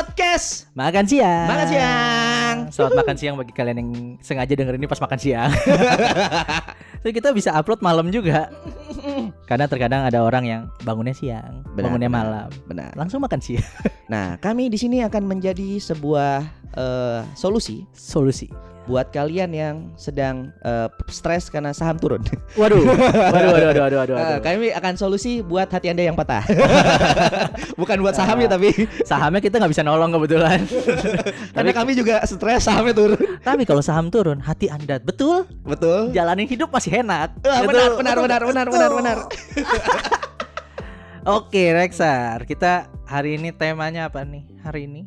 podcast Makan siang. makan siang. Selamat makan siang bagi kalian yang sengaja denger ini pas makan siang. Jadi kita bisa upload malam juga. Karena terkadang ada orang yang bangunnya siang, Benar, bangunnya benar. malam. Benar. Langsung makan siang. Nah, kami di sini akan menjadi sebuah eh, solusi Solusi. Buat kalian yang sedang eh, stres karena saham turun. Waduh. Waduh, waduh, waduh, waduh, waduh. Eh, kami akan solusi buat hati anda yang patah. Bukan buat sahamnya tapi Sahamnya kita nggak bisa nolong kebetulan. karena kami juga stres sahamnya turun. Tapi kalau saham turun, hati Anda betul Betul. jalanin hidup masih enak. Ah, Betul. benar, benar, benar, benar, benar, benar. Oke, Rexar. Kita hari ini temanya apa nih? Hari ini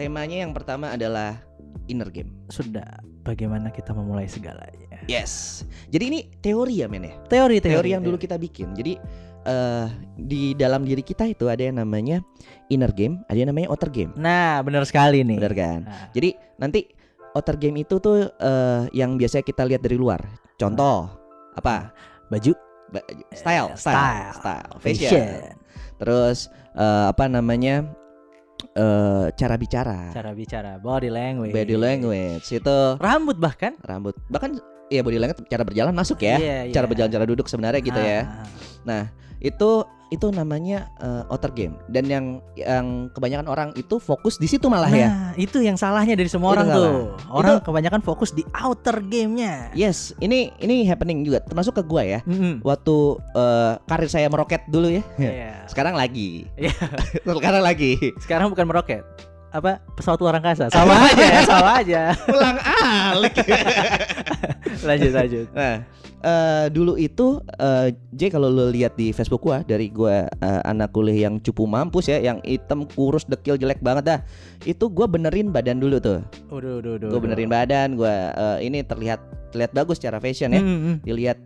Temanya yang pertama adalah inner game. sudah bagaimana kita memulai segalanya. Yes. Jadi ini teori ya men ya. Teori, Teori yang dulu kita bikin. Jadi eh di dalam diri kita itu ada yang namanya inner game, ada yang namanya outer game. Nah, benar sekali nih. Benar kan? Nah, Jadi nanti outer game itu tuh eh yang biasanya kita lihat dari luar. Contoh apa? baju, Ba- Style, Eh, style, style, style, fashion, fashion. Terus eh, apa namanya? Eh cara bicara, cara bicara, body language, body language itu rambut bahkan. rambut. Bahkan ya body language cara berjalan masuk ya. Iya, Cara berjalan, cara duduk sebenarnya gitu ya. Ah, Itu itu namanya eh, outer game dan yang yang kebanyakan orang itu fokus di situ malah ya. Nah, itu yang salahnya dari semua Itu orang salah. tuh. Orang kebanyakan fokus di outer gamenya. Yes, ini ini happening juga termasuk ke gua ya. Mm-mm. Waktu eh, karir saya meroket dulu ya. Iya. Sekarang lagi. Iya. Sekarang lagi. Sekarang bukan meroket. Apa pesawat luar angkasa? Sama aja, ya, sama aja. Pulang alik. Lanjut, lanjut. nah, eh, dulu itu eh, J kalau lo lihat di Facebook gua dari gua eh, anak kuliah yang cupu mampus ya, yang hitam kurus dekil jelek banget dah. Itu gua benerin badan dulu tuh. Udah, udah, udah. Gue benerin badan, gua eh, ini terlihat terlihat bagus secara fashion ya. Hmm, Dilihat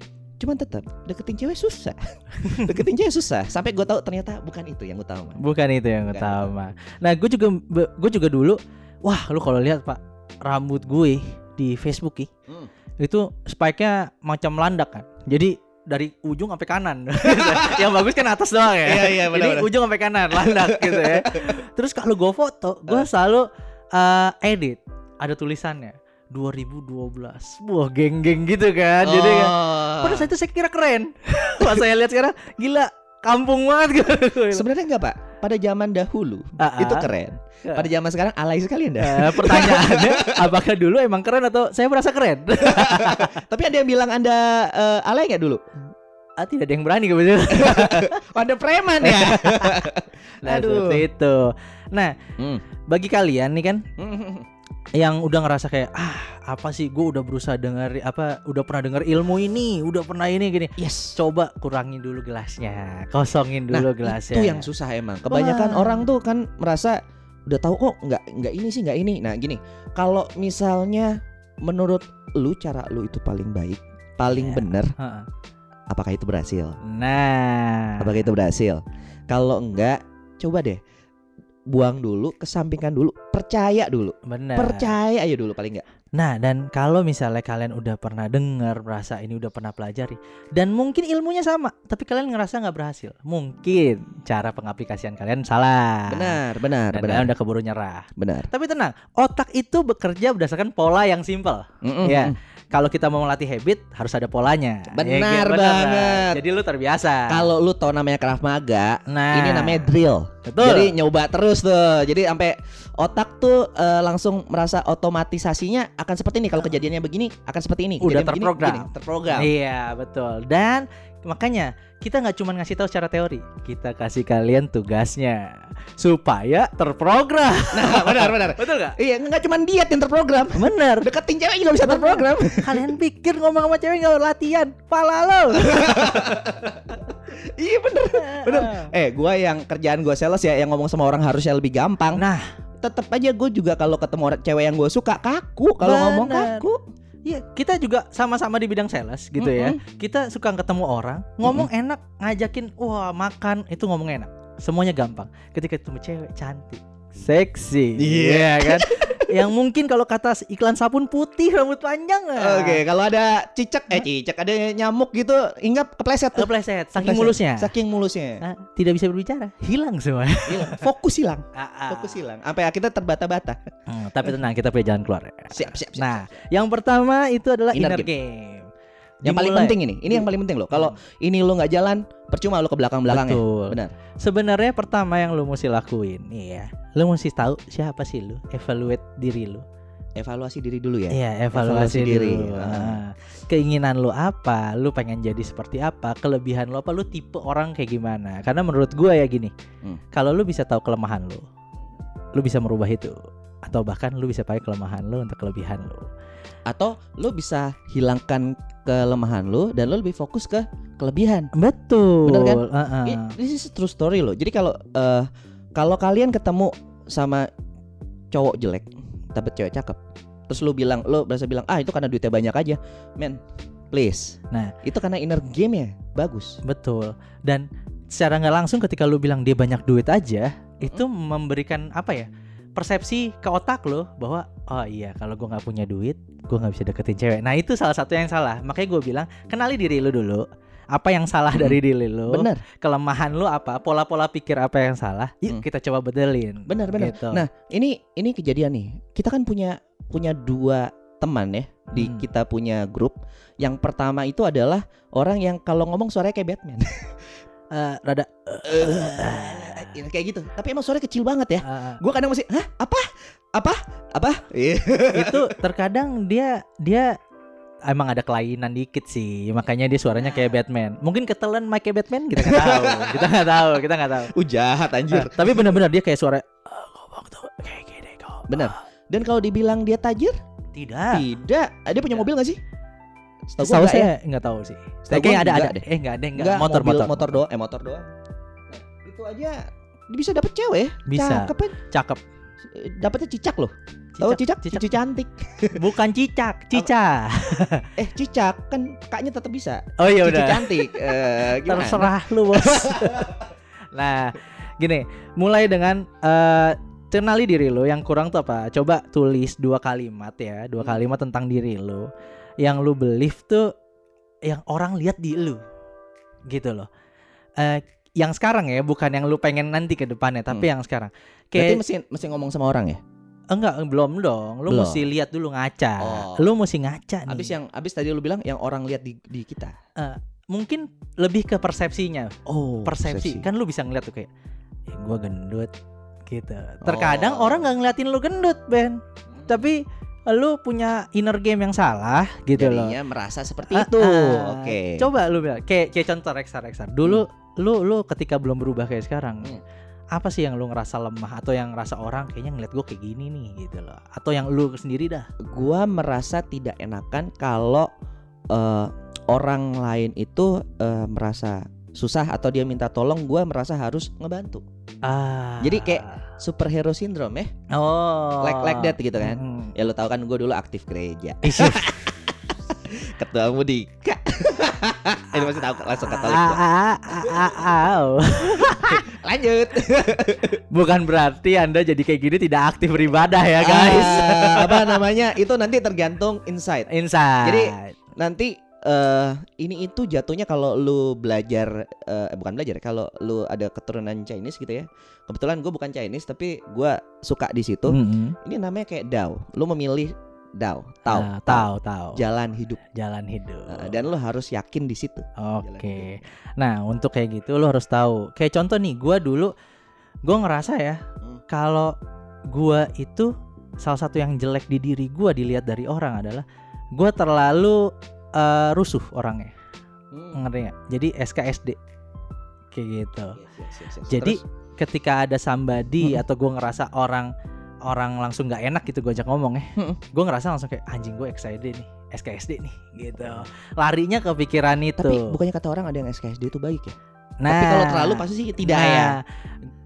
cuman tetap deketin cewek susah. deketin cewek susah. Sampai gua tahu ternyata bukan itu yang utama. Bukan itu yang Bukan. utama. Nah, gue juga gue juga dulu, wah lu kalau lihat pak rambut gue di Facebook ih, Hmm. itu spike-nya macam landak kan. Jadi dari ujung sampai kanan. yang bagus kan atas doang ya. Iya, iya, Ini benar-benar. ujung sampai kanan landak gitu ya. Terus kalau gue foto, gue selalu eh, edit ada tulisannya 2012. Wah, geng-geng gitu kan. Jadi kan Oh. pada saat itu saya kira keren. Pas saya lihat sekarang gila kampung banget gitu. Sebenarnya enggak, Pak. Pada zaman dahulu Ah, itu ah. keren. Ya. Pada zaman sekarang alay sekali Anda. Eh, pertanyaannya apakah dulu emang keren atau saya merasa keren? Tapi ada yang bilang Anda eh, alay nggak dulu? ah, tidak ada yang berani kebetulan. Oh, Anda preman ya. Nah, Aduh. seperti itu. Nah, Hmm. bagi kalian nih kan yang udah ngerasa kayak ah apa sih gue udah berusaha dengar apa udah pernah dengar ilmu ini, udah pernah ini gini. Yes. Coba kurangin dulu gelasnya, kosongin Nah, dulu gelasnya. Itu yang susah emang. Kebanyakan Wah. orang tuh kan merasa udah tahu kok nggak nggak ini sih nggak ini. Nah gini, kalau misalnya menurut lu cara lu itu paling baik, paling Iya. benar, Heeh. apakah itu berhasil? Nah, Apakah itu berhasil? Kalau enggak, coba deh buang dulu, kesampingkan dulu, percaya dulu, benar. percaya aja dulu paling enggak. Nah, dan kalau misalnya kalian udah pernah dengar, merasa ini udah pernah pelajari, dan mungkin ilmunya sama, tapi kalian ngerasa nggak berhasil, mungkin cara pengaplikasian kalian salah. Benar, benar, Dan benar, kalian udah keburu nyerah. benar. Tapi tenang, otak itu bekerja berdasarkan pola yang simpel. Mm-mm. Ya. Kalau kita mau melatih habit, harus ada polanya. Benar kan? banget. Jadi lu terbiasa. Kalau lu tau namanya Krav Maga, nah, ini namanya drill. betul. Jadi nyoba terus tuh. Jadi sampai otak tuh eh, langsung merasa otomatisasinya akan seperti ini. Kalau kejadiannya begini akan seperti ini. Udah Kejadian begini, terprogram. begini. terprogram. Iya betul dan makanya kita nggak cuma ngasih tahu secara teori kita kasih kalian tugasnya supaya terprogram Nah, benar benar. betul nggak Iya, nggak cuma diet yang terprogram. bener Deketin cewek juga bisa terprogram. kalian pikir ngomong sama cewek nggak latihan pala lo iya bener. Bener. Eh, gua yang kerjaan gua sales ya, yang ngomong sama orang harusnya lebih gampang. nah Tetep aja gue juga kalau ketemu cewek yang gue suka kaku. Kalau ngomong kaku. Iya, kita juga sama-sama di bidang sales gitu ya. Kita suka ketemu orang, ngomong enak, ngajakin wah makan, itu ngomong enak. Semuanya gampang. Ketika ketemu cewek cantik, seksi. Iya. kan? yang mungkin kalau kata iklan sabun putih rambut panjang ah. Oke, kalau ada cicak eh cicak ada nyamuk gitu, ingat kepleset tuh. Kepleset, saking Kepleset. mulusnya. Saking mulusnya. Ah, tidak bisa berbicara, hilang semua. Hilang. Fokus hilang. Ah, ah. Fokus hilang. Sampai akhirnya terbata-bata. Hmm, tapi tenang, kita punya jalan keluar. Siap, siap, siap. Nah, yang pertama itu adalah Inner inner, game. game. Yang paling penting ini, ini yang paling penting loh. Kalau ini lo nggak jalan, percuma lo ke belakang-belakangnya. Betul. Benar. Sebenarnya pertama yang lu mesti lakuin, iya, lu mesti tahu siapa sih lu, evaluate diri lu. Evaluasi diri dulu ya. Iya, Evaluasi evaluasi, diri. diri. Ah. Keinginan lu apa? Lu pengen jadi seperti apa? Kelebihan lu apa? Lu tipe orang kayak gimana? Karena menurut gua ya gini. Hmm. Kalau lu bisa tahu kelemahan lu, lu bisa merubah itu. Atau bahkan lu bisa pakai kelemahan lu untuk kelebihan lu. Atau lo bisa hilangkan kelemahan lo dan lo lebih fokus ke kelebihan. Betul. Bener kan? Heeh. Ini This is a true story loh. Jadi kalau eh, kalau kalian ketemu sama cowok jelek, dapet cewek cakep, terus lo bilang lo berasa bilang ah itu karena duitnya banyak aja, men, please. Nah. itu karena inner game ya bagus. Betul. Dan secara nggak langsung ketika lu bilang dia banyak duit aja, itu memberikan apa ya? Persepsi ke otak lo bahwa oh iya kalau gua nggak punya duit, gua nggak bisa deketin cewek. Nah itu salah satu yang salah. Makanya gue bilang kenali diri lu dulu. Apa yang salah Hmm. dari diri lu? Bener, Kelemahan lu apa? Pola-pola pikir apa yang salah? Hmm. Yuk kita coba bedelin. bener, bener. Gitu. Nah ini ini kejadian nih. Kita kan punya punya dua teman ya di Hmm. kita punya grup. Yang pertama itu adalah orang yang kalau ngomong suaranya kayak Batman. Eh, rada Eh, kayak gitu. Tapi emang suaranya kecil banget ya. eh, Gue kadang masih, hah? Apa? Apa? Apa? Iya. itu terkadang dia dia emang ada kelainan dikit sih makanya dia suaranya kayak Batman mungkin ketelan kayak Batman kita nggak tahu kita nggak tahu kita nggak tahu Uh jahat anjir. Eh, tapi benar-benar dia kayak suara "Ah, ngomong tuh kayak gini kok Benar. Dan kalau dibilang dia tajir, tidak tidak. Ah, Dia punya Tidak. mobil gak sih? Setahu enggak ya. saya nggak tahu sih Setahu gua ada ada deh. eh nggak ada nggak Enggak, motor mobil, motor motor doang, eh motor doang. Nah, itu aja dia bisa dapet cewek ya. Bisa. Cakep ya. cakep Dapetnya cicak loh. Tahu cicak? cicak Cici cantik. bukan cicak cica Eh cicak kan kaknya tetap bisa. oh iya udah cantik. Gimana? terserah lu bos nah gini mulai dengan eh kenali diri lu yang kurang tuh apa coba tulis dua kalimat ya dua Hmm. kalimat tentang diri lu yang lu believe tuh yang orang lihat di lu gitu loh eh yang sekarang ya bukan yang lu pengen nanti ke depannya tapi yang sekarang Berarti kayak mesti mesti ngomong sama orang ya. enggak belum dong lu Belum. mesti lihat dulu ngaca Oh. lu mesti ngaca nih Abis yang abis tadi lu bilang yang orang lihat di, di kita. mungkin lebih ke persepsinya Oh, persepsi. kan lu bisa ngeliat tuh kayak eh, gua gendut gitu terkadang Oh. orang nggak ngeliatin lu gendut Ben tapi lu punya inner game yang salah gitu loh Jadinya merasa seperti Ah, itu. ah. Oke. coba lu bilang kayak kayak contoh Rexar Rexar dulu lu lu ketika belum berubah kayak sekarang Hmm. apa sih yang lu ngerasa lemah atau yang ngerasa orang kayaknya ngeliat gue kayak gini nih gitu loh. Atau yang lu sendiri dah? Gua merasa tidak enakan kalau eh, orang lain itu eh, merasa susah atau dia minta tolong gua merasa harus ngebantu. Ah. Jadi kayak- superhero syndrome ya. Oh. Like like that gitu kan. Mm-mm. ya lo tau kan gue dulu aktif gereja Ih, ketua mudika ini masih tahu langsung katolik gua. ah, ah, ah, au. lanjut Bukan berarti Anda jadi kayak gini tidak aktif beribadah ya guys. Ah, apa namanya itu nanti tergantung insight Inside. Jadi, nanti eh ini itu jatuhnya kalau lu belajar eh bukan belajar kalau lu ada keturunan Chinese gitu ya kebetulan gue bukan Chinese tapi gua suka di situ Mm-mm. ini namanya kayak Dao lu memilih Dao tahu Ah, tahu tahu. jalan hidup Jalan hidup. Eh, dan lu harus yakin di situ Oke. Nah, untuk kayak gitu lo harus tahu. Kayak contoh nih, gua dulu gua ngerasa ya Hmm. kalau gua itu salah satu yang jelek di diri gua dilihat dari orang adalah gua terlalu eh, rusuh orangnya. Hmm. Ngerti nggak? Jadi SKSD kayak gitu. Yes, yes, yes, yes. Jadi Terus, ketika ada somebody Mm-mm. atau gue ngerasa orang orang langsung nggak enak gitu gue ajak ngomong ya, Mm-mm. gue ngerasa langsung kayak anjing gue excited nih, SKSD nih, gitu. Larinya ke pikiran itu. tapi bukannya kata orang ada yang SKSD itu baik ya nah, tapi kalau terlalu pasti sih tidak nah, ya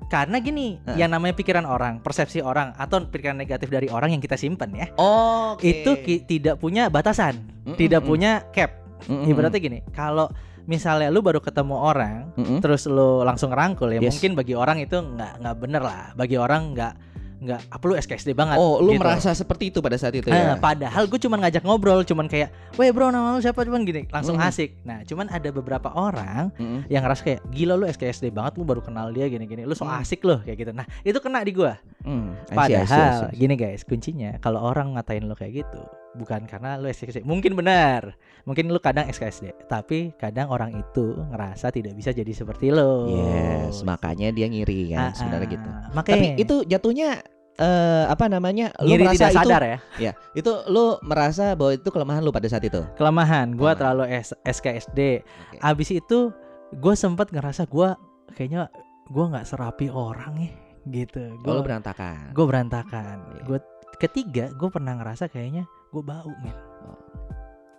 Karena gini, Heeh. yang namanya pikiran orang, persepsi orang atau pikiran negatif dari orang yang kita simpen ya, oh itu ki- tidak punya batasan, tidak mm. punya cap. Ibaratnya gini, kalau misalnya lu baru ketemu orang, Mm-mm. terus lu langsung rangkul ya Yes. mungkin bagi orang itu nggak nggak bener lah bagi orang nggak nggak apa lu SKSD banget. Oh, lu gitu. merasa seperti itu pada saat itu Ah, ya? padahal gue cuman ngajak ngobrol, cuman kayak, weh bro nama lu siapa cuman gini, langsung Mm. asik. Nah, cuman ada beberapa orang Mm-mm. yang ngerasa kayak gila lu SKSD banget, lu baru kenal dia gini-gini, lu so Mm. asik loh kayak gitu. Nah, itu kena di gua. Hmm, I see, I see, I Padahal see. gini guys, kuncinya kalau orang ngatain lu kayak gitu, bukan karena lu SKSD. Mungkin benar. Mungkin lu kadang SKSD, tapi kadang orang itu ngerasa tidak bisa jadi seperti lu. Yes, makanya dia ngiri Ah, kan sebenarnya ah. gitu. Makanya Tapi itu jatuhnya eh apa namanya? Lu ngiri merasa tidak itu sadar ya. ya, itu lu merasa bahwa itu kelemahan lu pada saat itu. Kelemahan gua Kelemahan. terlalu S- SKSD. Oke. Abis itu gue sempet ngerasa gua kayaknya gua nggak serapi orang ya gitu. Oh, lu Gue berantakan. gue berantakan. Iya. Gue ketiga gue pernah ngerasa kayaknya gue bau men.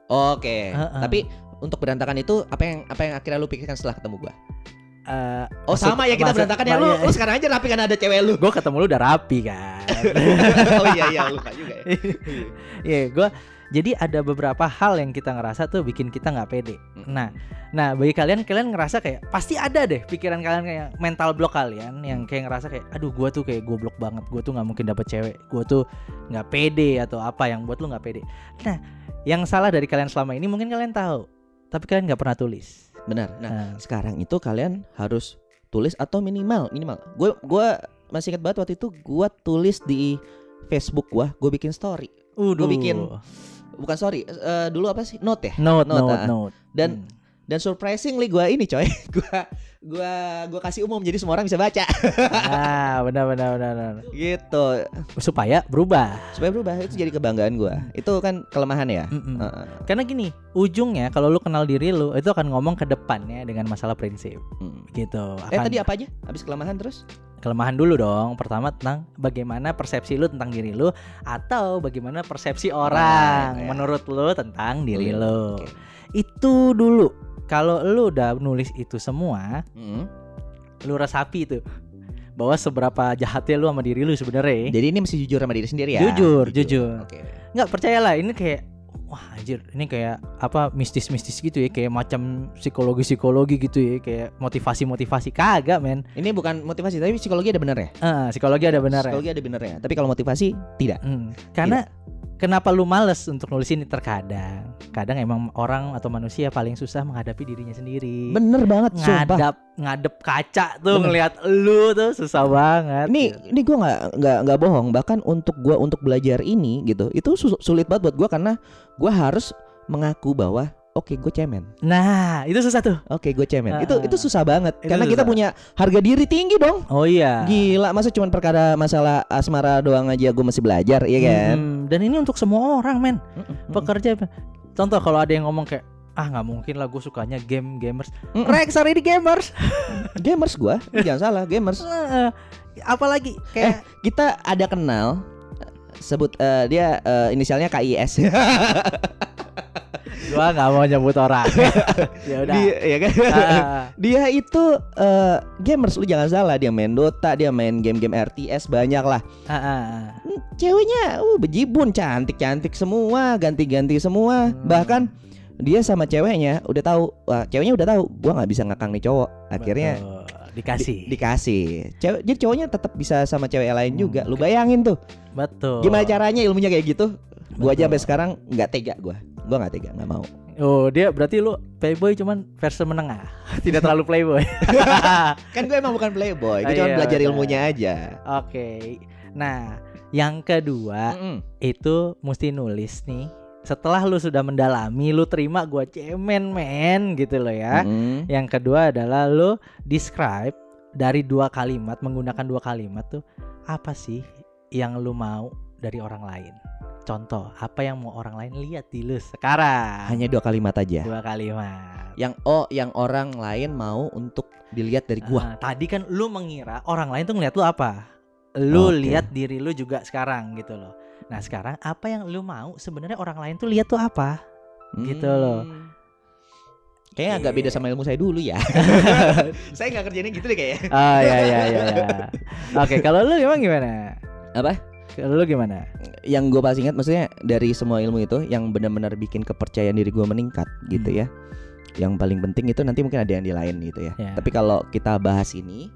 Oke. Heeh. Tapi untuk berantakan itu apa yang apa yang akhirnya lu pikirkan setelah ketemu gua? Eh, Oh, maksud- sama ya kita maksud- berantakan ya lu. iya. Lu sekarang aja rapi kan ada cewek lu. gue ketemu lu udah rapi kan. oh iya iya lupa juga ya. Iya, gue jadi ada beberapa hal yang kita ngerasa tuh bikin kita nggak pede. Nah, nah bagi kalian kalian ngerasa kayak pasti ada deh pikiran kalian kayak mental block kalian yang kayak ngerasa kayak aduh gue tuh kayak goblok banget, gue tuh nggak mungkin dapet cewek, gue tuh nggak pede atau apa yang buat lu nggak pede. Nah, yang salah dari kalian selama ini mungkin kalian tahu, tapi kalian nggak pernah tulis. Benar. Nah, Nah, sekarang itu kalian harus tulis atau minimal minimal. Gue gua masih ingat banget waktu itu gua tulis di Facebook gua, gue bikin story. udah bikin Bukan story, eh, dulu apa sih? Note ya. note, note, note, ah. note. Dan Hmm. dan surprisingly gua ini coy, gua gua gua kasih umum jadi semua orang bisa baca ah, benar, benar, benar, benar. gitu. Supaya berubah. Supaya berubah itu jadi kebanggaan gua. Itu kan kelemahan ya. Mm-mm. Heeh. Karena gini, ujungnya kalau lu kenal diri lu itu akan ngomong ke depannya dengan masalah prinsip Hmm. gitu. Eh Akan tadi apa aja? Habis kelemahan terus? Kelemahan dulu dong. Pertama tentang bagaimana persepsi lu tentang diri lu atau bagaimana persepsi orang ya. menurut lu tentang diri lu. Oke. Itu dulu. Kalau lu udah nulis itu semua, Hmm. lu resapi itu bahwa seberapa jahatnya lu sama diri lu sebenarnya. Jadi ini mesti jujur sama diri sendiri ya. Jujur, jujur. Oke. nggak percayalah ini kayak wah anjir ini kayak apa mistis-mistis gitu ya kayak macam psikologi-psikologi gitu ya kayak motivasi-motivasi kagak men Ini bukan motivasi tapi psikologi ada bener ya? Ah, psikologi ada benar ya Psikologi ada benernya. Tapi kalau motivasi tidak. Hmm, karena kenapa lu males untuk nulis ini terkadang kadang emang orang atau manusia paling susah menghadapi dirinya sendiri Bener banget, sumpah. ngadap ngadep kaca tuh Bener. ngelihat lu tuh susah banget Ini ini gue nggak nggak nggak bohong. Bahkan untuk gue untuk belajar ini gitu, itu su- sulit banget buat gue karena gue harus mengaku bahwa oke gue cemen. nah itu susah tuh Oke gue cemen. Ah, itu itu susah banget itu karena kita susah. punya harga diri tinggi dong. oh iya Gila, masa cuma perkara masalah asmara doang aja gue masih belajar, iya kan? Hmm, dan ini untuk semua orang men. Pekerja contoh kalau ada yang ngomong kayak ah nggak mungkin lah gue sukanya game gamers. Rex hari ini gamers. Gamers gue, jangan salah, gamers. Eh, apalagi kayak Kita ada kenal sebut eh, dia eh, inisialnya KIS. gua nggak mau nyebut orang. Ya udah. Dia, ya kan? Ah, dia itu eh, gamers lu jangan salah dia main Dota dia main game-game RTS banyak lah. Ah, ah, ah. Hmm, ceweknya uh bejibun cantik-cantik semua ganti-ganti semua. Hmm. bahkan dia sama ceweknya udah tahu wah ceweknya udah tahu gua nggak bisa ngakang nih cowok. Akhirnya Betul. dikasih. Di- dikasih. Cewek jadi cowoknya tetap bisa sama cewek lain Hmm, juga. Lu bayangin tuh. Betul. Gimana caranya ilmunya kayak gitu? Gua aja Betul. sampai sekarang nggak tega gua gua nggak tega nggak mau oh dia berarti lu playboy cuman versi menengah tidak terlalu playboy kan gue emang bukan playboy gue Ah, cuma iya, belajar benar. ilmunya aja oke nah yang kedua Mm-mm. itu mesti nulis nih setelah lu sudah mendalami lu terima gua cemen men gitu loh ya Mm-mm. Yang kedua adalah lo describe dari dua kalimat menggunakan dua kalimat tuh apa sih yang lu mau dari orang lain. Contoh, apa yang mau orang lain lihat di lu sekarang? hanya dua kalimat aja dua kalimat. yang oh yang orang lain mau untuk dilihat dari gua Ah, tadi kan lu mengira orang lain tuh ngeliat lu apa? Lu Oke. lihat diri lu juga sekarang gitu loh. Nah, sekarang apa yang lu mau sebenarnya orang lain tuh lihat tuh apa? gitu loh. Hmm. Kayaknya agak Iya. beda sama ilmu saya dulu ya. saya nggak kerjainnya gitu deh kayaknya. Ah ya ya ya. ya. Oke, kalau lu emang gimana? Apa? Lu gimana? Yang gue paling ingat maksudnya dari semua ilmu itu yang benar-benar bikin kepercayaan diri gue meningkat gitu Hmm. ya. Yang paling penting itu nanti mungkin ada yang di lain gitu ya. Ya. Tapi kalau kita bahas ini,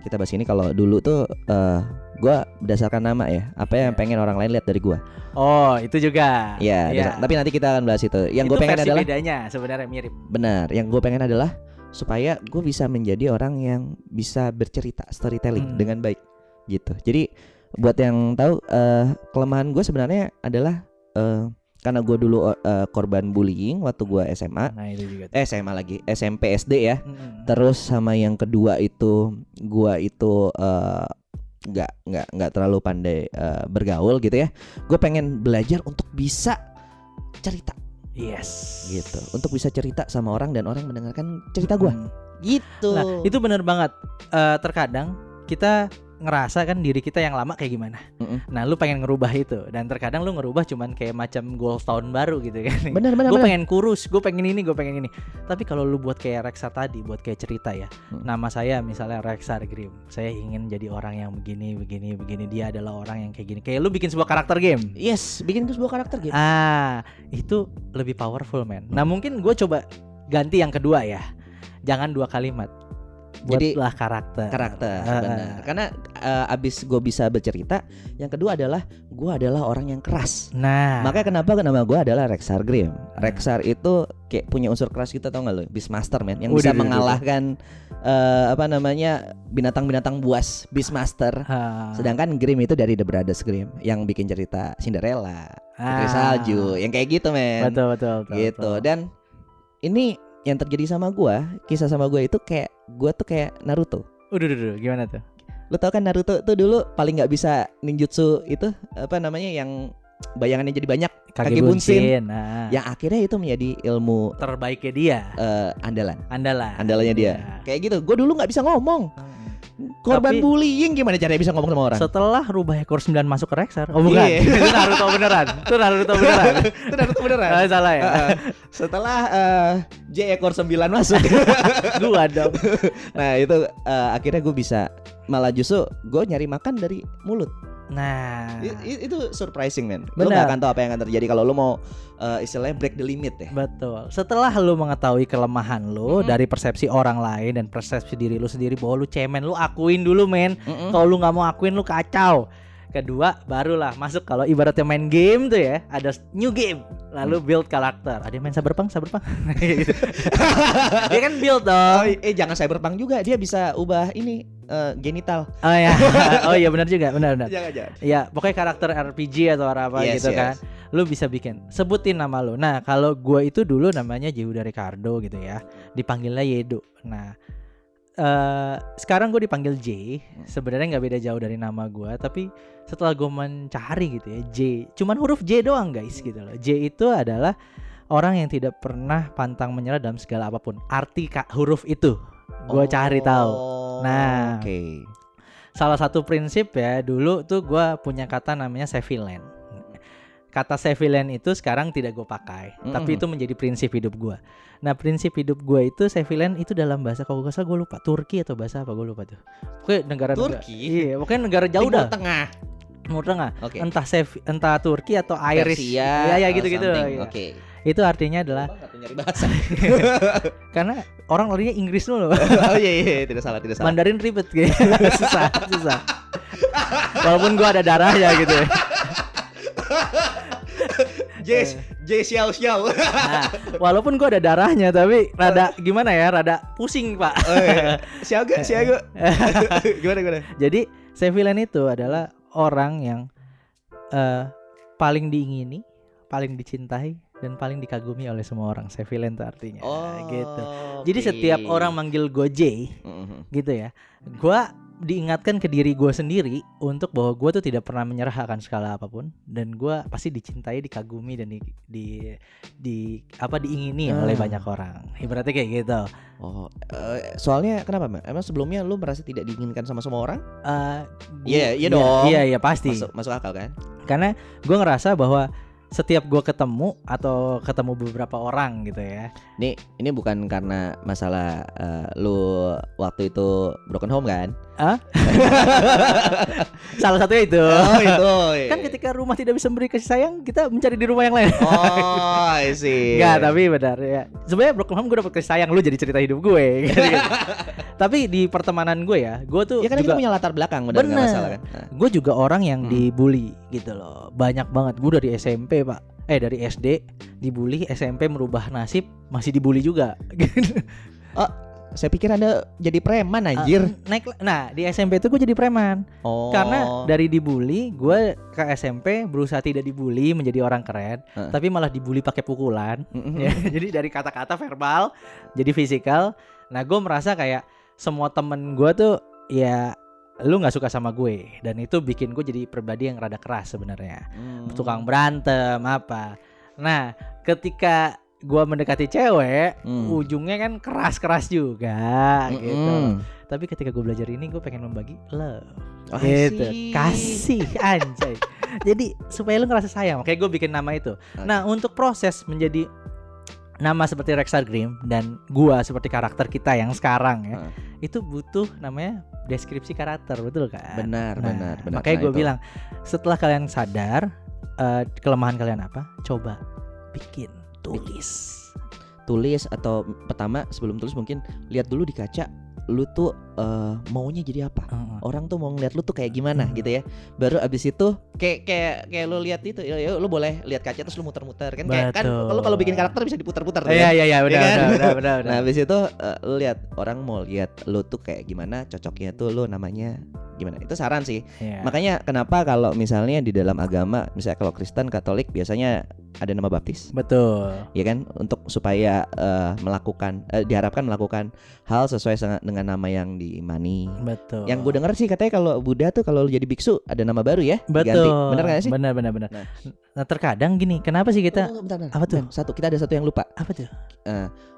kita bahas ini kalau dulu tuh eh gue berdasarkan nama ya. Apa yang Iya. pengen orang lain lihat dari gue. Oh, itu juga. Iya. Iya. dasar- Tapi nanti kita akan bahas itu. Yang gue pengen adalah bedanya sebenarnya mirip. benar. Yang gue pengen adalah supaya gue bisa menjadi orang yang bisa bercerita storytelling Hmm. dengan baik gitu. Jadi buat yang tahu eh, kelemahan gue sebenarnya adalah eh, karena gue dulu eh, korban bullying waktu gue SMA. Nah, itu juga. Eh SMA lagi SMP SD ya. Mm-mm. Terus sama yang kedua itu gua itu eh, nggak nggak nggak terlalu pandai eh, bergaul gitu ya. Gue pengen belajar untuk bisa cerita Yes. gitu, untuk bisa cerita sama orang dan orang mendengarkan cerita gua Hmm. gitu. Nah, itu bener banget. Eh, terkadang kita ngerasa kan diri kita yang lama kayak gimana. Mm-mm. Nah, lu pengen ngerubah itu dan terkadang lu ngerubah cuman kayak macam goals tahun baru gitu kan. benar benar gue pengen kurus, gue pengen ini, gue pengen ini. Tapi kalau lu buat kayak Rexar tadi, buat kayak cerita ya. Hmm. Nama saya misalnya Rexar Grim. Saya ingin jadi orang yang begini, begini, begini. Dia adalah orang yang kayak gini. Kayak lu bikin sebuah karakter game. Yes, bikin sebuah karakter gitu. Ah, itu lebih powerful man. Nah mungkin gue coba ganti yang kedua ya. Jangan dua kalimat. Jadi, Buatlah karakter. karakter benar. Karena eh, abis gue bisa bercerita, yang kedua adalah gua adalah orang yang keras. Nah, Makanya kenapa nama gue adalah Rexar Grim. Rexar itu kayak punya unsur keras kita tau gak lo? Beastmaster man, yang Udah, bisa udah, udah. mengalahkan eh, apa namanya binatang-binatang buas Beastmaster. ah, Sedangkan Grim itu dari The Brothers Grimm yang bikin cerita Cinderella, Putri ah, Salju, yang kayak gitu men. Betul betul betul. gitu. betul. Dan ini yang terjadi sama gua, kisah sama gua itu kayak gua tuh kayak Naruto. Udah, udah, udah, gimana tuh? Lo tau kan Naruto tuh dulu paling nggak bisa ninjutsu itu apa namanya yang bayangannya jadi banyak Kaki, Kaki bunsin. Nah, yang akhirnya itu menjadi ilmu terbaiknya dia, eh, andalan andalan. andalannya dia Iya. kayak gitu gue dulu nggak bisa ngomong Hmm. Korban Tapi- bullying gimana caranya bisa ngomong sama orang Setelah rubah ekor 9 masuk ke Rexar. Oh bukan. Iya. itu Naruto beneran. Itu Naruto beneran. itu Naruto beneran Ah, salah ya. Setelah eh, J ekor 9 masuk Gua dong. nah itu eh, akhirnya gue bisa malah justru gue nyari makan dari mulut Nah, I- i- itu surprising lo Benar. gak akan tahu apa yang akan terjadi kalau lo mau eh, istilahnya break the limit ya betul. Setelah lu mengetahui kelemahan lu Mhm. dari persepsi orang lain dan persepsi diri lu sendiri bahwa lu cemen, lu akuin dulu men. Mm-mm. Kalau lu nggak mau akuin lu kacau. Kedua, barulah masuk kalau ibaratnya main game tuh ya, ada new game. Lalu Hmm. build karakter. Ada yang main Cyberpunk, Cyberpunk. Gitu. Dia kan build Oh, dong. eh jangan cyberpunk juga dia bisa ubah ini eh, genital Oh ya. Oh iya benar juga, benar benar. jangan jangan Ya, pokoknya karakter RPG atau apa Yes, gitu yes. kan. Lu bisa bikin. Sebutin nama lu. Nah, kalau gua itu dulu namanya Yehuda Ricardo gitu ya. Dipanggilnya Yedo. Nah, eh sekarang gue dipanggil J. Sebenarnya nggak beda jauh dari nama gua, tapi setelah gue mencari gitu ya, J. Cuman huruf J doang, guys gitu loh. J itu adalah orang yang tidak pernah pantang menyerah dalam segala apa pun. Arti ka- huruf itu gue cari tahu. Nah. oke salah satu prinsip ya dulu tuh gua punya kata namanya Sevilen. Kata Sevilen itu sekarang tidak gue pakai, tapi Mm-mm. itu menjadi prinsip hidup gua. Nah prinsip hidup gua itu Sevilen itu dalam bahasa kalau gak salah gue lupa Turki atau bahasa apa gue lupa tuh. Pokoknya negara Turki? Iya, pokoknya negara jauh Timur dah. tengah Timur Tengah. oke Entah Sev, entah Turki atau Irish. Persia ya ya gitu-gitu. Iya. Itu artinya adalah nyari bahasa karena orang larinya Inggris dulu. oh iya iya tidak salah tidak salah Mandarin ribet gitu. susah, susah. Walaupun gua ada darahnya gitu ya. J J xiao xiao Nah, walaupun gua ada darahnya tapi rada gimana ya, rada pusing, Pak. oh, iya. siaga siaga gimana gimana Jadi, Sevilen itu adalah orang yang eh, paling diingini, paling dicintai dan paling dikagumi oleh semua orang. Sevilen itu artinya. gitu. Jadi setiap orang manggil gue J, Mhm. gitu ya. Gua diingatkan ke diri gue sendiri untuk bahwa gue tuh tidak pernah menyerah akan skala apa pun dan gua pasti dicintai, dikagumi dan di di, di apa diingini Ah. oleh banyak orang. Ibaratnya kayak gitu. oh eh, soalnya kenapa mbak emang sebelumnya lu merasa tidak diinginkan sama semua orang Eh, Iya, iya dong. Iya, iya pasti. masuk masuk akal kan Karena gue ngerasa bahwa setiap gua ketemu atau ketemu beberapa orang gitu ya. Ini ini bukan karena masalah eh, lu waktu itu broken home kan? Salah satunya itu. Oh itu. Kan ketika rumah tidak bisa memberi kasih sayang, kita mencari di rumah yang lain. Oh, I see. Enggak, tapi benar ya. Sebenarnya broken home gue dapet kasih sayang lu jadi cerita hidup gue. gitu, gitu. tapi di pertemanan gue ya, gue tuh Ya kan juga kita punya latar belakang benar masalah kan? Nah. gue juga orang yang Hmm. dibully gitu loh. Banyak banget gue dari SMP, Pak. Eh dari SD dibully, SMP merubah nasib masih dibully juga. Saya pikir Anda jadi preman anjir. Ah, naik nah di SMP itu gue jadi preman oh. karena dari dibully gue ke SMP berusaha tidak dibully menjadi orang keren Heeh. tapi malah dibully pakai pukulan ya, jadi dari kata-kata verbal jadi fisikal nah gue merasa kayak semua temen gue tuh ya lu nggak suka sama gue. Dan itu bikin gue jadi pribadi yang rada keras sebenarnya. Hmm. tukang berantem apa. Nah ketika gue mendekati cewek Hmm. ujungnya kan keras-keras juga gitu. Mm-mm. tapi ketika gue belajar ini gue pengen membagi love. Oh, gitu. kasih anjay. Jadi supaya lu ngerasa sayang makanya gue bikin nama itu. Nah untuk proses menjadi nama seperti Rexar Grimm dan gua seperti karakter kita yang sekarang ya Heeh. itu butuh namanya deskripsi karakter betul kan Benar, Nah, benar, benar. makanya Nah, gue itu. bilang setelah kalian sadar eh, kelemahan kalian apa coba bikin tulis tulis atau pertama sebelum tulis mungkin lihat dulu di kaca lu tuh eh, maunya jadi apa Heeh. orang tuh mau ngeliat lu tuh kayak gimana Hmm. gitu ya baru abis itu kayak kayak kayak lu lihat itu ya, ya lu boleh lihat kaca terus lu muter-muter kan kayak kan kalau kalau bikin karakter bisa diputar-putar Iya kan? iya iya benar kan? benar benar benar. nah abis itu eh, lu lihat orang mau lihat lu tuh kayak gimana cocoknya tuh lu namanya gimana itu saran sih Iya. makanya kenapa kalau misalnya di dalam agama misalnya kalau Kristen Katolik biasanya ada nama baptis betul. ya kan untuk supaya eh, melakukan eh, diharapkan melakukan hal sesuai dengan nama yang diimani Betul. yang gue denger sih katanya kalau Buddha tuh kalau jadi biksu ada nama baru ya Betul. diganti. bener gak sih Benar benar benar. Nah. Nah. terkadang gini, kenapa sih kita Oh, bentar, bentar. apa tuh? Ben, satu kita ada satu yang lupa apa tuh?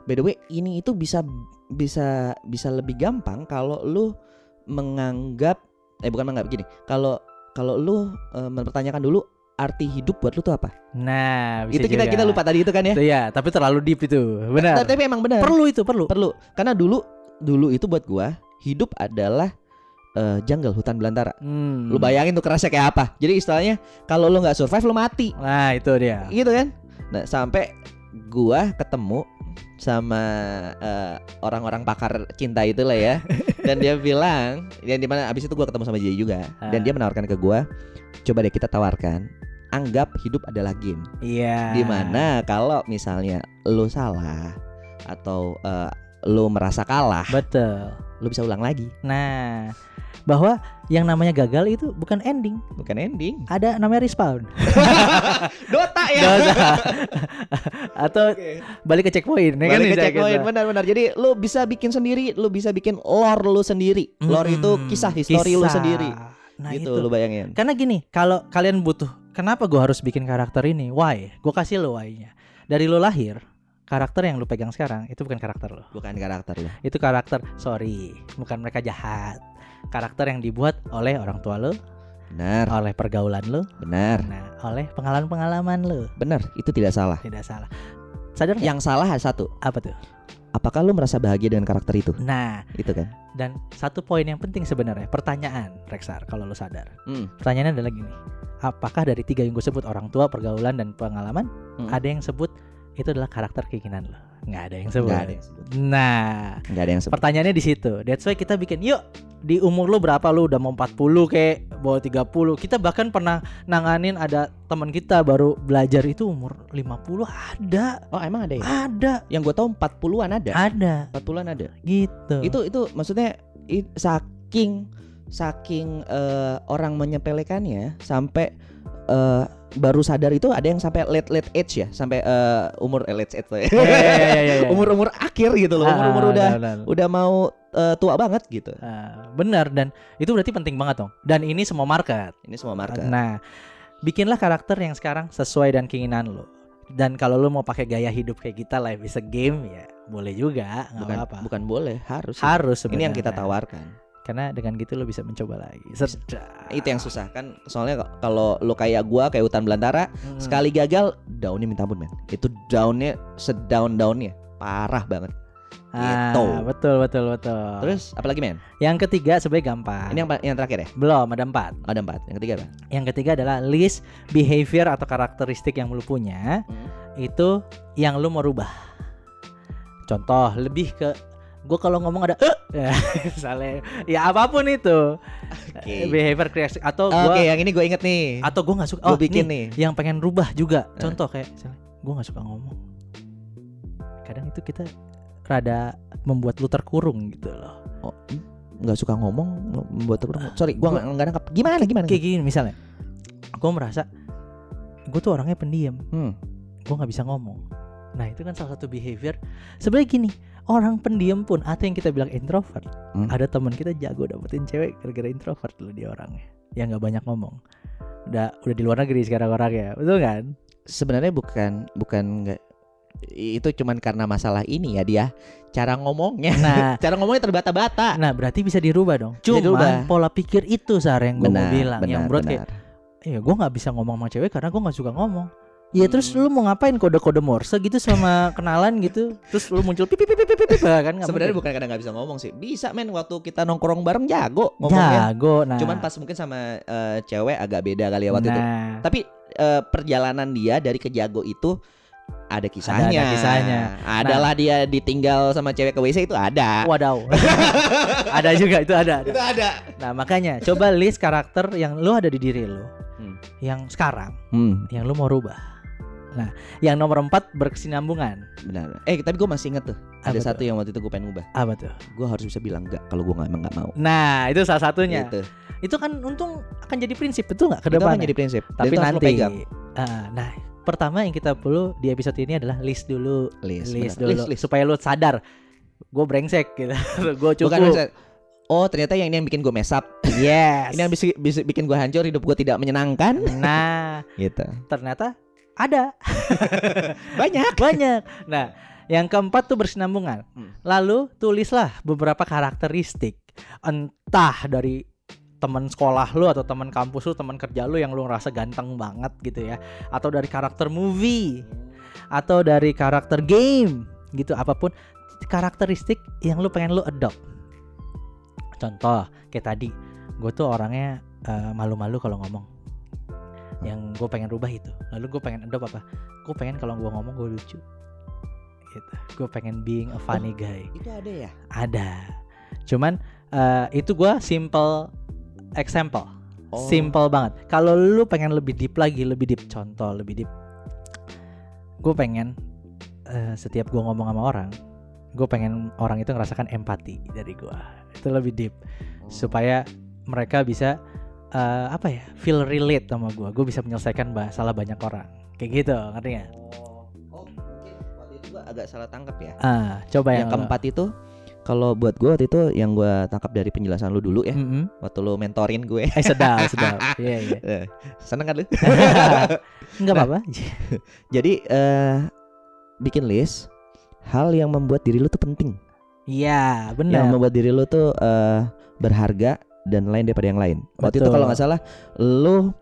by the way ini itu bisa bisa bisa lebih gampang kalau lu menganggap eh bukan menganggap gini kalau kalau lu eh, mempertanyakan dulu arti hidup buat lu tuh apa Nah, bisa itu kita juga. kita lupa tadi itu kan ya Itu ya, tapi terlalu deep itu. Benar. Nah, tapi emang benar Perlu itu, perlu. perlu karena dulu dulu itu buat gua hidup adalah eh, jungle hutan belantara Hmm. lu bayangin tuh kerasnya kayak apa jadi istilahnya kalau lu nggak survive lu mati Nah, itu dia. gitu kan nah sampai gua ketemu sama eh, orang-orang pakar cinta itu lah ya dan dia bilang dan di mana abis itu gua ketemu sama Jay juga dan Ah. dia menawarkan ke gua coba deh kita tawarkan anggap hidup adalah game Iya. di mana kalau misalnya lu salah atau eh, lu merasa kalah Betul. Lu bisa ulang lagi Nah, bahwa yang namanya gagal itu bukan ending, bukan ending ada namanya respawn. Dota ya Dosa. Atau balik ke checkpoint, ya kan Balik ke bisa checkpoint gitu. benar-benar. Jadi lu bisa bikin sendiri, lu bisa bikin lore lu sendiri. Lore itu kisah histori lu Kisah. sendiri. Nah, gitu itu. lu bayangin. Karena gini, kalau kalian butuh, kenapa gue harus bikin karakter ini? Why? Gue kasih lo why-nya. Dari lo lahir, karakter yang lu pegang sekarang itu bukan karakter lo. Bukan karakter lu. Itu karakter, sorry, bukan mereka jahat. Karakter yang dibuat oleh orang tua lo, Benar, oleh pergaulan lo, benar. nah, oleh pengalaman-pengalaman lo. Benar, itu tidak salah. Tidak salah. Sadar nggak? Yang salah satu. apa tuh? Apakah lu merasa bahagia dengan karakter itu? Nah, Itu kan. dan satu poin yang penting sebenarnya, pertanyaan, Rexar, kalau lo sadar. Hmm. Pertanyaannya adalah gini, apakah dari tiga yang gue sebut orang tua, pergaulan, dan pengalaman, Hmm. ada yang sebut itu adalah karakter keinginan lo? Nggak ada yang sebut. Nggak ada yang sebut. Nah, Nggak ada yang sebut. pertanyaannya di situ. That's why kita bikin, yuk di umur lo berapa lo udah mau 40 kayak bawa 30 kita bahkan pernah nanganin ada teman kita baru belajar itu umur 50 ada Oh, emang ada ya? ada Yang gue tahu 40-an ada. ada 40-an ada. gitu Itu itu maksudnya i- saking saking eh, orang menyepelekannya sampai eh, baru sadar itu ada yang sampai late late age ya, sampai eh, umur eh, late age ya. Iya, iya, iya, umur-umur akhir gitu loh, Ah, umur-umur udah udah mau eh, tua banget gitu. Ah, benar dan itu berarti penting banget dong dan ini semua market Ini semua market. nah bikinlah karakter yang sekarang sesuai dan keinginan lo dan kalau lo mau pakai gaya hidup kayak kita life is a game ya boleh juga nggak apa-apa bukan boleh, harus. harus Ini yang kita tawarkan. Karena dengan gitu lo bisa mencoba lagi. Sedap. Itu yang susah kan. Soalnya kalau lu kayak gua kayak hutan belantara, Mm. sekali gagal daunnya minta ampun men. Itu daunnya sedaun-daunnya parah banget. Ah, gitu. betul betul betul. Terus apalagi men? yang ketiga sebenarnya gampang. Ini yang yang terakhir ya? belum ada empat. Ada empat. Yang ketiga apa? Yang ketiga adalah list behavior atau karakteristik yang lu punya Hmm. itu yang lu mau rubah. Contoh lebih ke gue kalau ngomong ada eh ya, misalnya ya apa pun itu Oke. behavior karakteristik atau Oke, gua yang ini gue inget nih. atau gue nggak suka Gue oh bikin nih, nih. yang pengen rubah juga Eh. contoh kayak gue nggak suka ngomong kadang itu kita rada membuat lu terkurung gitu loh Oh, nggak suka ngomong membuat terkurung. Sorry, gua Gua- nggak nggak nangkap. Gimana gimana? kayak gini misalnya gue merasa gue tuh orangnya pendiam Hmm. gue nggak bisa ngomong nah itu kan salah satu behavior sebenarnya gini orang pendiam pun. Atau yang kita bilang introvert. Hmm. ada teman kita jago dapetin cewek gara-gara introvert loh dia orangnya. Yang nggak banyak ngomong. Udah udah di luar negeri sekarang orangnya. Betul kan? Sebenarnya bukan bukan nggak itu cuman karena masalah ini ya dia. Cara ngomongnya. nah. Cara ngomongnya terbata-bata. nah berarti bisa dirubah dong. Cuma dirubah. pola pikir itu sar yang gue mau bilang. Benar, yang menurut kayak ya gue nggak bisa ngomong sama cewek karena gue nggak suka ngomong Ya terus lu mau ngapain kode-kode Morse gitu sama kenalan gitu Terus lu muncul pipi pipi pipi pipi kan Sebenarnya bukan kadang nggak bisa ngomong sih. Bisa men waktu kita nongkrong bareng jago ngomongnya. Jago nah Cuman pas mungkin sama eh, cewek agak beda kali ya waktu itu. nah, Tapi eh, perjalanan dia dari ke jago itu ada kisahnya. ada kisahnya. Adalah dia ditinggal sama cewek ke WC itu ada. Wadaw Ada juga itu ada, ada. Itu ada. Nah makanya coba list karakter yang lu ada di diri lu Hmm. Yang sekarang Hmm, Yang lu mau rubah Nah yang nomor empat berkesinambungan benar. Eh tapi gue masih inget tuh. Apa Ada tuh? satu yang waktu itu gue pengen ubah. Apa tuh? Gue harus bisa bilang enggak kalau gue nggak emang nggak mau. Nah itu salah satunya Gitu. Itu kan untung akan jadi prinsip betul nggak ke Itu akan jadi prinsip. Tapi itu lo nanti. Ah, Nah pertama yang kita perlu di episode ini adalah list dulu list, List dulu list, list. Supaya lu sadar Gue brengsek gitu Gue cukup Bukan Oh ternyata yang ini yang bikin gue mess up Yes Ini yang bisa, bisa bikin gue hancur Hidup gue tidak menyenangkan Nah Gitu ternyata ada Banyak banyak. Nah, yang keempat tuh bersinambungan. Hmm. Lalu tulislah beberapa karakteristik entah dari teman sekolah lu atau teman kampus lu, teman kerja lu yang lu ngerasa ganteng banget gitu ya, atau dari karakter movie, atau dari karakter game gitu, apa pun karakteristik yang lu pengen lu adopt. Contoh kayak tadi, gue tuh orangnya eh, malu-malu kalau ngomong. Yang gue pengen rubah itu. Lalu gue pengen adopt apa? Gue pengen kalau gue ngomong gue lucu. Gitu. Gue pengen being a funny guy. Itu ada ya Ada. Cuman eh, itu gua simple example. Oh. Simple banget. Kalau lu pengen lebih deep lagi, lebih deep contoh, lebih deep. Gue pengen eh, setiap gua ngomong sama orang, gue pengen orang itu ngerasakan empati dari gua. Itu lebih deep supaya mereka bisa eh, apa ya feel relate sama gua. Gue bisa menyelesaikan masalah banyak orang. Kayak gitu, ngerti nggak? Oh, oh mungkin waktu itu gue agak salah tangkap ya Ah, coba yang, Yang keempat itu Kalau buat gue waktu itu Yang gue tangkap dari penjelasan lu dulu ya lo. Mm-mm. Waktu lu mentorin gue Eh sedap, sedap. Iya, iya. Eh, Seneng kan lu? Enggak apa-apa. Jadi eh Bikin list Hal yang membuat diri lu tuh penting Iya, Yang benar. membuat diri lu tuh eh, Berharga Dan lain daripada yang lain Waktu itu Betul. kalau nggak salah Lu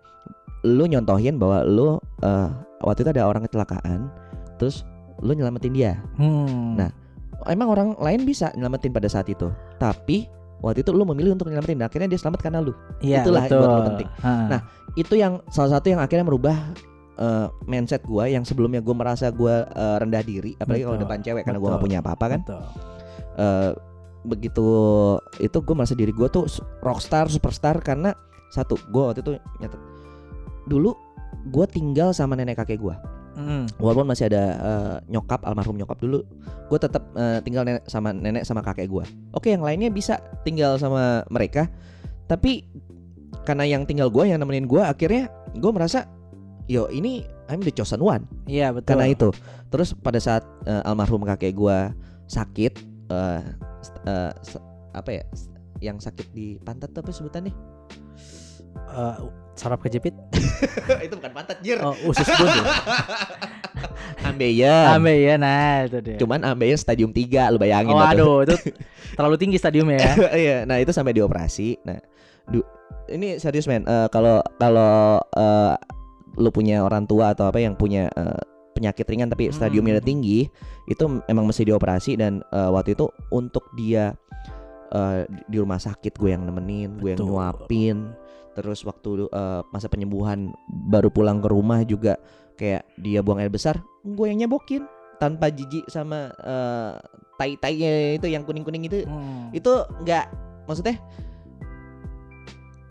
Lu nyontohin bahwa lu eh, Waktu itu ada orang kecelakaan Terus Lu nyelamatin dia Hmm. Nah, emang orang lain bisa nyelamatin pada saat itu tapi waktu itu lu memilih untuk nyelamatin dan akhirnya dia selamat karena lu Iya, itulah betul. buat lo penting. Ha. Nah, itu yang salah satu yang akhirnya merubah eh, mindset gua yang sebelumnya gua merasa gua eh, rendah diri apalagi kalau Betul. depan cewek karena gua Betul. nggak punya apa-apa kan Betul. Eh, begitu itu gua merasa diri gua tuh rockstar superstar karena satu gua waktu itu nyatet dulu gua tinggal sama nenek kakek gua Mm. walaupun masih ada eh, nyokap almarhum nyokap dulu gue tetap eh, tinggal nenek sama nenek sama kakek gue oke yang lainnya bisa tinggal sama mereka tapi karena yang tinggal gue yang nemenin gue akhirnya gue merasa yo ini I'm the chosen one Iya, betul. karena itu terus pada saat eh, almarhum kakek gue sakit eh, eh, s- apa ya yang sakit di pantat tuh apa sebutannya Eh, saraf kejepit. itu bukan pantat jir Oh, usus buntu. Ambeien. Ambe ya, nah itu dia. Cuman Ambeien stadium 3 lu bayangin Oh, aduh, itu terlalu tinggi stadiumnya ya. Iya, nah itu sampai dioperasi. Nah, du- ini serius men. Kalau kalau eh, lu punya orang tua atau apa yang punya eh, penyakit ringan tapi Hmm. stadiumnya udah tinggi, itu emang mesti dioperasi dan eh, waktu itu untuk dia eh, di rumah sakit gue yang nemenin, gue yang nyuapin. Terus waktu eh, masa penyembuhan baru pulang ke rumah juga kayak dia buang air besar, gue yang nyebokin tanpa jijik sama eh, tai-tainya itu yang kuning-kuning itu Hmm. itu nggak maksudnya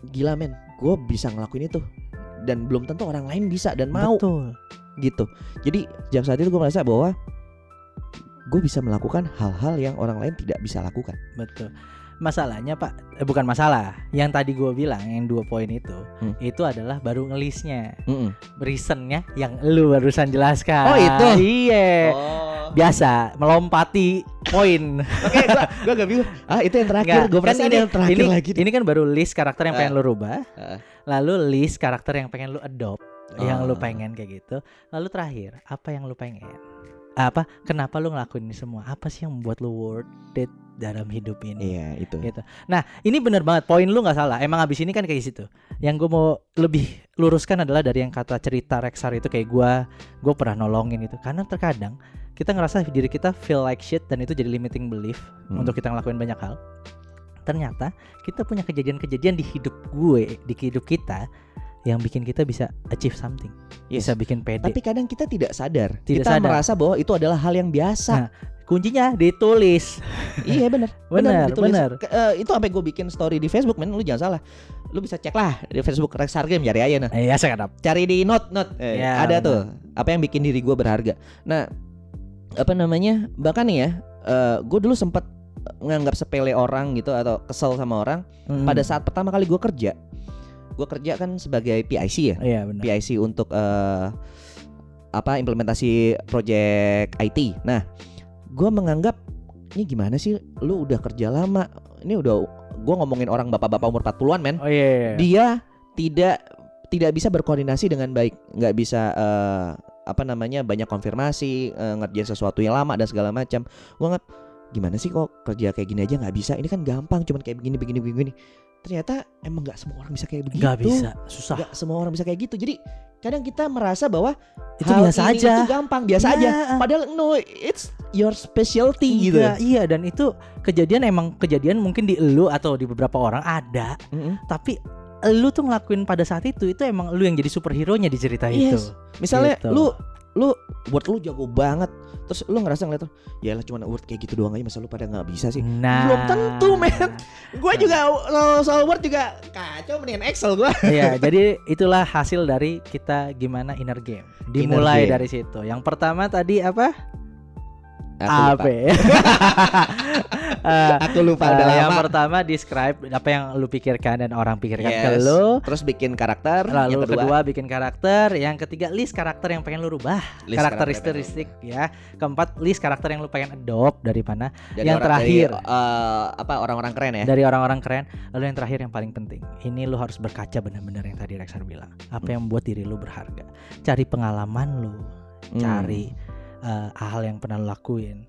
gila men gue bisa ngelakuin itu dan belum tentu orang lain bisa dan mau Betul. Gitu jadi sejak saat itu gue merasa bahwa gue bisa melakukan hal-hal yang orang lain tidak bisa lakukan Betul. Masalahnya Pak, eh, bukan masalah. Yang tadi gue bilang yang dua poin itu, Hmm. itu adalah baru ngelisnya, Mm-mm. reasonnya yang lu barusan jelaskan. Oh, itu? Iya. oh Biasa melompati poin. oke gue gak bingung ah itu yang terakhir gue kan ini- yang terakhir ini, lagi Ini kan baru list karakter yang pengen Ah. lu rubah, Ah. lalu list karakter yang pengen lu adopt, yang lu Ah. pengen kayak gitu. Lalu terakhir, apa yang lu pengen? Apa? Kenapa lu ngelakuin ini semua? Apa sih yang membuat lu worth it dalam hidup ini? iya itu Gitu. Nah, ini bener banget. Poin lu nggak salah. Emang abis ini kan kayak situ. Yang gue mau lebih luruskan adalah dari yang kata cerita Rexar itu kayak gue, gue pernah nolongin itu. Karena terkadang kita ngerasa diri kita feel like shit dan itu jadi limiting belief Hmm. untuk kita ngelakuin banyak hal. Ternyata kita punya kejadian-kejadian di hidup gue, di hidup kita yang bikin kita bisa achieve something, Yes. bisa bikin pede. tapi kadang kita tidak sadar Tidak kita sadar. merasa bahwa itu adalah hal yang biasa Nah, Kuncinya ditulis. iya bener Bener, ditulis. bener. Ke- eh, itu sampai gue bikin story di Facebook men lu jangan salah lu bisa cek lah di Facebook Rex Hargem cari aja nah Eh, ya saya cari di note note Eh, Ya, ada benar. tuh apa yang bikin diri gue berharga nah apa namanya bahkan nih ya gue dulu sempat nganggap sepele orang gitu atau kesel sama orang Hmm. pada saat pertama kali gue kerja gue kerja kan sebagai PIC ya Iya benar. PIC untuk eh, apa implementasi project IT. Nah, gue menganggap ini gimana sih? Lu udah kerja lama. Ini udah gue ngomongin orang bapak-bapak umur 40-an men. Oh iya. iya. Dia tidak tidak bisa berkoordinasi dengan baik, nggak bisa eh, apa namanya banyak konfirmasi, eh, ngerjain sesuatu yang lama dan segala macam. Gue nggak gimana sih kok kerja kayak gini aja nggak bisa? Ini kan gampang, cuman kayak begini begini begini. Ternyata emang nggak semua orang bisa kayak begitu. Nggak bisa, susah. Nggak semua orang bisa kayak gitu. Jadi kadang kita merasa bahwa Itu hal biasa ini aja. itu gampang, biasa Iya. aja. Padahal no, it's your specialty gitu. Iya, iya dan itu kejadian emang kejadian mungkin di elu atau di beberapa orang ada, Mm-mm. tapi elu tuh ngelakuin pada saat itu itu emang lu yang jadi superhero nya di cerita Yes. itu. Misalnya Gitu. lu lu word lu jago banget. Terus lu ngerasa ngeliat ya lah cuma word kayak gitu doang aja masa lu pada nggak bisa sih. Nah, Belum tentu, men. Gue juga soal, word juga kacau mendingan Excel gue. Iya, jadi itulah hasil dari kita gimana inner game. Dimulai game. dari situ. Yang pertama tadi apa? Aku AP. lupa. Eh, Aku lupa udah eh, yang lama. pertama describe apa yang lu pikirkan dan orang pikirkan ke Yes. lu. Terus bikin karakter. Lalu yang kedua, kedua bikin karakter, yang ketiga list karakter yang pengen lu rubah, list karakteristik ya. Keempat list karakter yang lu pengen adopt dari mana? Dari yang orang- terakhir. dari, eh, apa orang-orang keren ya. Dari orang-orang keren. Lalu yang terakhir yang paling penting, ini lu harus berkaca benar-benar yang tadi Rexar bilang. Apa Hmm. yang membuat diri lu berharga? Cari pengalaman lu, Hmm. Eh, hal yang pernah lu lakuin.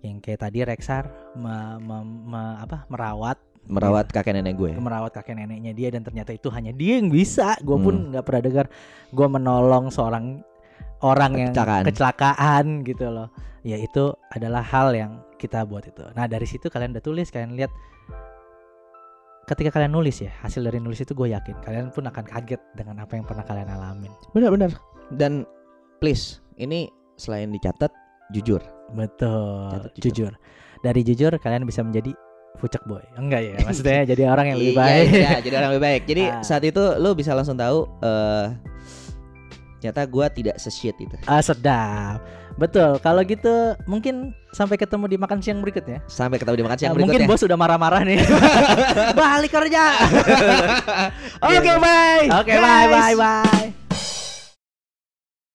Yang kayak tadi Rexar me- me- me- apa merawat merawat kakek nenek gue. merawat kakek neneknya dia dan ternyata itu hanya dia yang bisa. Gue pun Hmm. nggak pernah dengar gue menolong seorang orang yang Kecelakaan. kecelakaan gitu loh. Ya itu adalah hal yang kita buat itu. Nah dari situ kalian udah tulis, kalian lihat ketika kalian nulis ya hasil dari nulis itu gue yakin kalian pun akan kaget dengan apa yang pernah kalian alamin. Benar-benar. Dan please, ini selain dicatat, jujur. Betul, Catat jujur. jujur. Dari jujur kalian bisa menjadi fucek boy. Enggak ya, maksudnya jadi orang yang lebih Iya, baik. iya, jadi orang lebih baik. Jadi Ah. saat itu lu bisa langsung tahu eh ternyata gua tidak se-shit itu. Ah sedap. Betul. Kalau gitu mungkin sampai ketemu di makan siang berikutnya. Sampai ketemu di makan siang Ah, mungkin berikutnya. bos sudah marah-marah nih. Balik kerja. Oke, bye. Oke, bye bye bye.